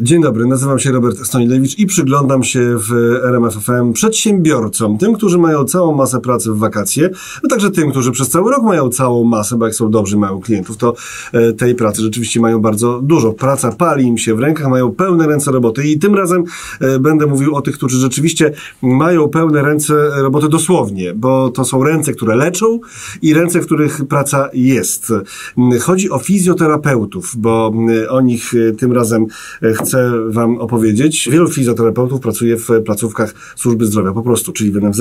Dzień dobry, nazywam się Robert Stonilewicz i przyglądam się w RMFFM przedsiębiorcom, tym, którzy mają całą masę pracy w wakacje, a także tym, którzy przez cały rok mają całą masę, bo jak są dobrzy, mają klientów, to e, tej pracy rzeczywiście mają bardzo dużo. Praca pali im się w rękach, mają pełne ręce roboty i tym razem e, będę mówił o tych, którzy rzeczywiście mają pełne ręce roboty dosłownie, bo to są ręce, które leczą i ręce, w których praca jest. Chodzi o fizjoterapeutów, bo o nich e, tym razem chcę Wam opowiedzieć. Wielu fizjoterapeutów pracuje w placówkach służby zdrowia, po prostu, czyli w NFZ.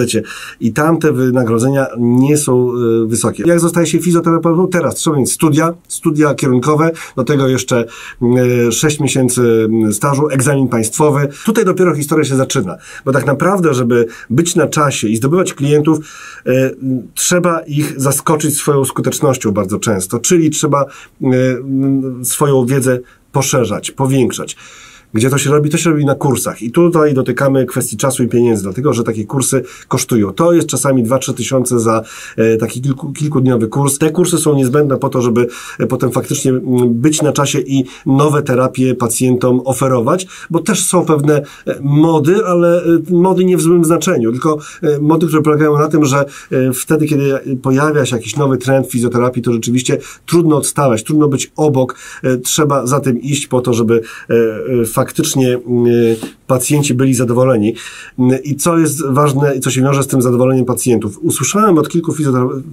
I tam te wynagrodzenia nie są y, wysokie. Jak zostaje się fizjoterapeutą? Teraz trzeba mieć studia, studia kierunkowe, do tego jeszcze 6 y, miesięcy stażu, egzamin państwowy. Tutaj dopiero historia się zaczyna, bo tak naprawdę, żeby być na czasie i zdobywać klientów, y, trzeba ich zaskoczyć swoją skutecznością bardzo często, czyli trzeba swoją wiedzę poszerzać, powiększać. Gdzie to się robi? To się robi na kursach. I tutaj dotykamy kwestii czasu i pieniędzy, dlatego że takie kursy kosztują. To jest czasami 2-3 tysiące za e, taki kilku, kilkudniowy kurs. Te kursy są niezbędne po to, żeby e, potem faktycznie być na czasie i nowe terapie pacjentom oferować, bo też są pewne e, mody, ale mody nie w złym znaczeniu, tylko mody, które polegają na tym, że wtedy, kiedy pojawia się jakiś nowy trend fizjoterapii, to rzeczywiście trudno odstawać, trudno być obok, trzeba za tym iść po to, żeby faktycznie faktycznie mm, pacjenci byli zadowoleni. Mm, I co jest ważne i co się wiąże z tym zadowoleniem pacjentów? Usłyszałem od kilku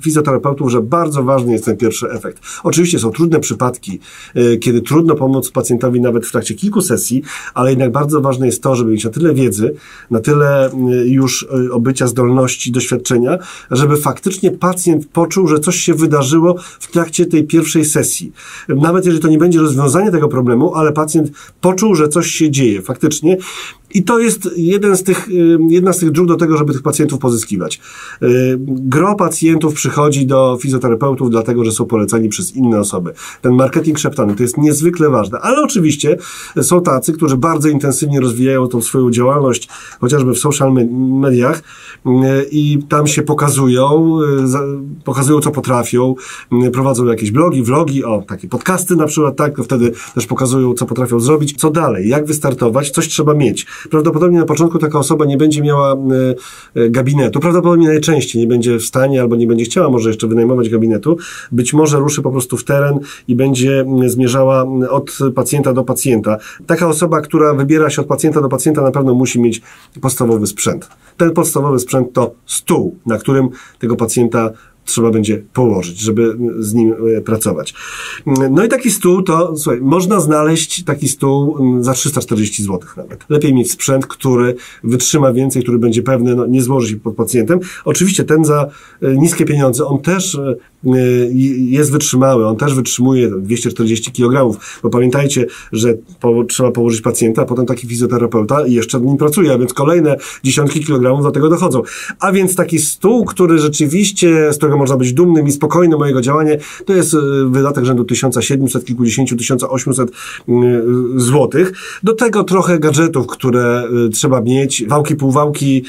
fizjoterapeutów, że bardzo ważny jest ten pierwszy efekt. Oczywiście są trudne przypadki, y, kiedy trudno pomóc pacjentowi nawet w trakcie kilku sesji, ale jednak bardzo ważne jest to, żeby mieć na tyle wiedzy, na tyle już obycia zdolności, doświadczenia, żeby faktycznie pacjent poczuł, że coś się wydarzyło w trakcie tej pierwszej sesji. Nawet jeżeli to nie będzie rozwiązanie tego problemu, ale pacjent poczuł, że coś coś się dzieje faktycznie. I to jest jeden z tych, y, jedna z tych dróg do tego, żeby tych pacjentów pozyskiwać. Y, gro pacjentów przychodzi do fizjoterapeutów dlatego, że są polecani przez inne osoby. Ten marketing szeptany to jest niezwykle ważne, ale oczywiście są tacy, którzy bardzo intensywnie rozwijają tą swoją działalność, chociażby w social mediach y, i tam się pokazują, pokazują co potrafią, prowadzą jakieś blogi, vlogi, o, takie podcasty na przykład, tak, wtedy też pokazują co potrafią zrobić. Co dalej? Jak wystartować? Coś trzeba mieć. Prawdopodobnie na początku taka osoba nie będzie miała e, e, gabinetu. Prawdopodobnie najczęściej nie będzie w stanie albo nie będzie chciała może jeszcze wynajmować gabinetu. Być może ruszy po prostu w teren i będzie zmierzała od pacjenta do pacjenta. Taka osoba, która wybiera się od pacjenta do pacjenta na pewno musi mieć podstawowy sprzęt. Ten podstawowy sprzęt to stół, na którym tego pacjenta trzeba będzie położyć, żeby z nim e, pracować. No i taki stół to, słuchaj, można znaleźć taki stół mm, za 340 zł nawet. Lepiej mieć sprzęt, który wytrzyma więcej, który będzie pewny, no, nie złoży się pod pacjentem. Oczywiście ten za e, niskie pieniądze, on też e, jest wytrzymały, on też wytrzymuje 240 kg, bo pamiętajcie, że po, trzeba położyć pacjenta, a potem taki fizjoterapeuta i jeszcze nim pracuje, a więc kolejne dziesiątki kilogramów do tego dochodzą. A więc taki stół, który rzeczywiście, z którego można być dumnym i spokojnym mojego działanie, to jest y, wydatek rzędu 1700, kilkudziesięciu, 1800 y, złotych. Do tego trochę gadżetów, które y, trzeba mieć, wałki, półwałki,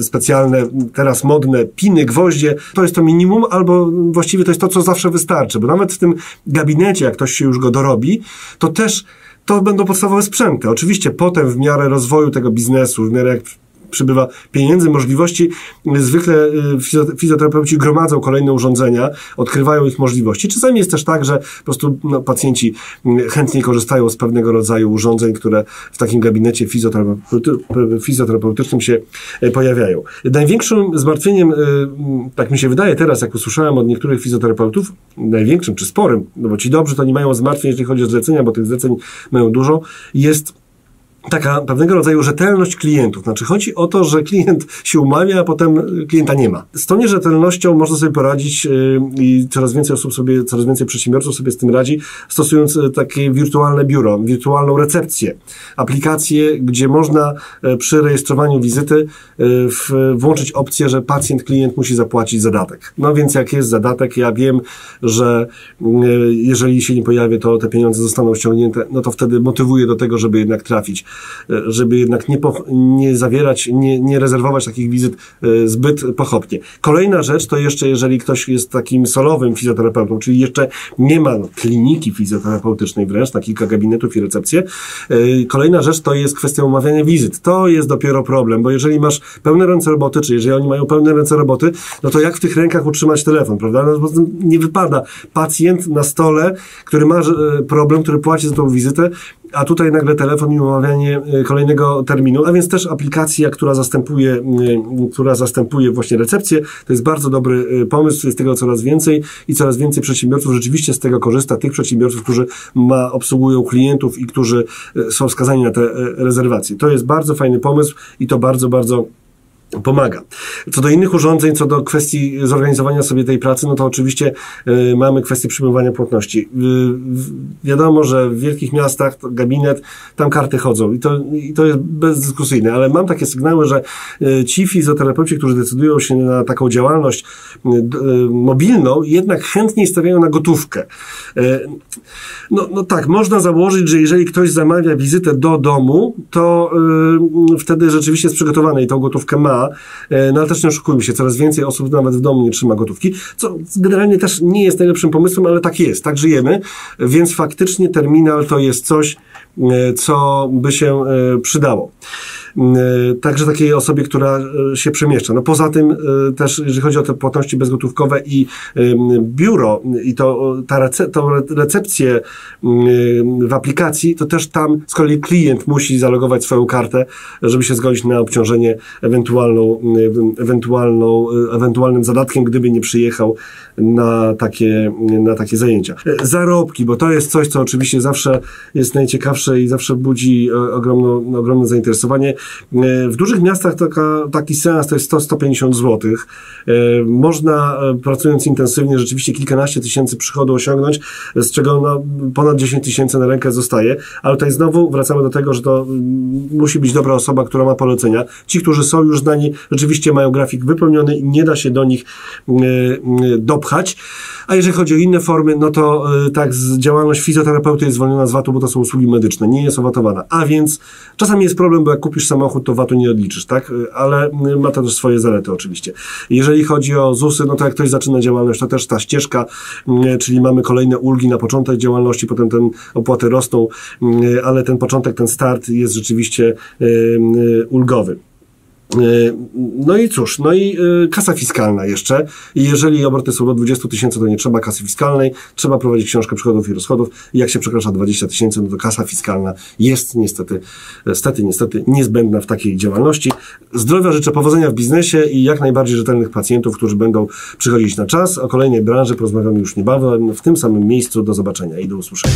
specjalne, teraz modne, piny, gwoździe, to jest to minimum, albo właściwie to jest to, co zawsze wystarczy, bo nawet w tym gabinecie, jak ktoś się już go dorobi, to też to będą podstawowe sprzęty. Oczywiście potem w miarę rozwoju tego biznesu, w miarę jak przybywa pieniędzy, możliwości. Zwykle y, fizjoterapeuci gromadzą kolejne urządzenia, odkrywają ich możliwości. Czasami jest też tak, że po prostu no, pacjenci y, chętniej korzystają z pewnego rodzaju urządzeń, które w takim gabinecie fizjoterapeuty fizjoterapeutycznym się y, pojawiają. Największym zmartwieniem, tak mi się wydaje teraz, jak usłyszałem od niektórych fizjoterapeutów, największym czy sporym, no bo ci dobrzy to nie mają zmartwień, jeżeli chodzi o zlecenia, bo tych zleceń mają dużo, jest taka pewnego rodzaju rzetelność klientów. Znaczy chodzi o to, że klient się umawia, a potem klienta nie ma. Z tą nierzetelnością można sobie poradzić y, i coraz więcej osób sobie, coraz więcej przedsiębiorców sobie z tym radzi, stosując y, takie wirtualne biuro, wirtualną recepcję. Aplikację, gdzie można y, przy rejestrowaniu wizyty włączyć opcję, że pacjent, klient musi zapłacić zadatek. No więc jak jest zadatek, ja wiem, że jeżeli się nie pojawi, to te pieniądze zostaną ściągnięte, no to wtedy motywuję do tego, żeby jednak trafić żeby jednak nie, nie zawierać, nie, nie rezerwować takich wizyt e, zbyt pochopnie. Kolejna rzecz to jeszcze, jeżeli ktoś jest takim solowym fizjoterapeutą, czyli jeszcze nie ma kliniki fizjoterapeutycznej wręcz, na kilka gabinetów i recepcje. E, kolejna rzecz to jest kwestia umawiania wizyt. To jest dopiero problem, bo jeżeli masz pełne ręce roboty, czy jeżeli oni mają pełne ręce roboty, no to jak w tych rękach utrzymać telefon, prawda? No, nie wypada. Pacjent na stole, który ma problem, który płaci za tą wizytę, a tutaj nagle telefon i umawianie e, kolejnego terminu, a więc też aplikacja, która zastępuje, e, która zastępuje właśnie recepcję. To jest bardzo dobry e, pomysł, jest tego coraz więcej i coraz więcej przedsiębiorców rzeczywiście z tego korzysta, tych przedsiębiorców, którzy ma, obsługują klientów i którzy są wskazani na te rezerwacje. To jest bardzo fajny pomysł i to bardzo, bardzo pomaga. Co do innych urządzeń, co do kwestii zorganizowania sobie tej pracy, no to oczywiście y, mamy kwestię przyjmowania płatności. Y, wiadomo, że w wielkich miastach gabinet, tam karty chodzą i to, i to jest bezdyskusyjne, ale mam takie sygnały, że y, ci fizjoterapeuci, którzy decydują się na taką działalność mobilną, jednak chętniej stawiają na gotówkę. No, no tak, można założyć, że jeżeli ktoś zamawia wizytę do domu, to wtedy rzeczywiście jest przygotowany i tą gotówkę ma, E, no ale też nie oszukujmy się, coraz więcej osób nawet w domu nie trzyma gotówki, co generalnie też nie jest najlepszym pomysłem, ale tak jest, tak żyjemy, więc faktycznie terminal to jest coś, e, co by się e, przydało. E, także takiej osobie, która e, się przemieszcza. No poza tym e, też, jeżeli chodzi o te płatności bezgotówkowe i biuro i to, ta rece, tą recepcję w aplikacji, to też tam z kolei klient musi zalogować swoją kartę, żeby się zgodzić na obciążenie ewentualną, ewentualną, ewentualnym zadatkiem, gdyby nie przyjechał na takie, na takie zajęcia. Zarobki, bo to jest coś, co oczywiście zawsze jest najciekawsze i zawsze budzi ogromno, ogromne zainteresowanie. W dużych miastach taka, taki seans to jest 100-150 zł. E, można, e, pracując intensywnie, rzeczywiście kilkanaście tysięcy przychodu osiągnąć, z czego no, ponad 10 tysięcy na rękę zostaje, ale tutaj znowu wracamy do tego, że to mm, musi być dobra osoba, która ma polecenia. Ci, którzy są już znani, rzeczywiście mają grafik wypełniony i nie da się do nich e, dopchać. A jeżeli chodzi o inne formy, no to tak, działalność fizjoterapeuty jest zwolniona z VAT-u, bo to są usługi medyczne, nie jest owatowana. A więc czasami jest problem, bo jak kupisz samochód, to VAT-u nie odliczysz, tak? Ale ma to też swoje zalety oczywiście. Jeżeli chodzi o ZUSy, no to jak ktoś zaczyna działalność, to też ta ścieżka, mm, czyli mamy kolejne ulgi na początek działalności, potem ten opłaty rosną, mm, ale ten początek, ten start jest rzeczywiście ulgowy. E, no i cóż, no i e, kasa fiskalna jeszcze. Jeżeli obroty są do 20 tysięcy, to nie trzeba kasy fiskalnej, trzeba prowadzić książkę przychodów i rozchodów. Jak się przekracza 20 tysięcy, no to kasa fiskalna jest niestety, niestety, niestety niezbędna w takiej działalności. Zdrowia życzę powodzenia w biznesie i jak najbardziej rzetelnych pacjentów, którzy będą przychodzić na czas. O kolejnej branży porozmawiamy już niebawem w tym samym miejscu. Do zobaczenia i do usłyszenia.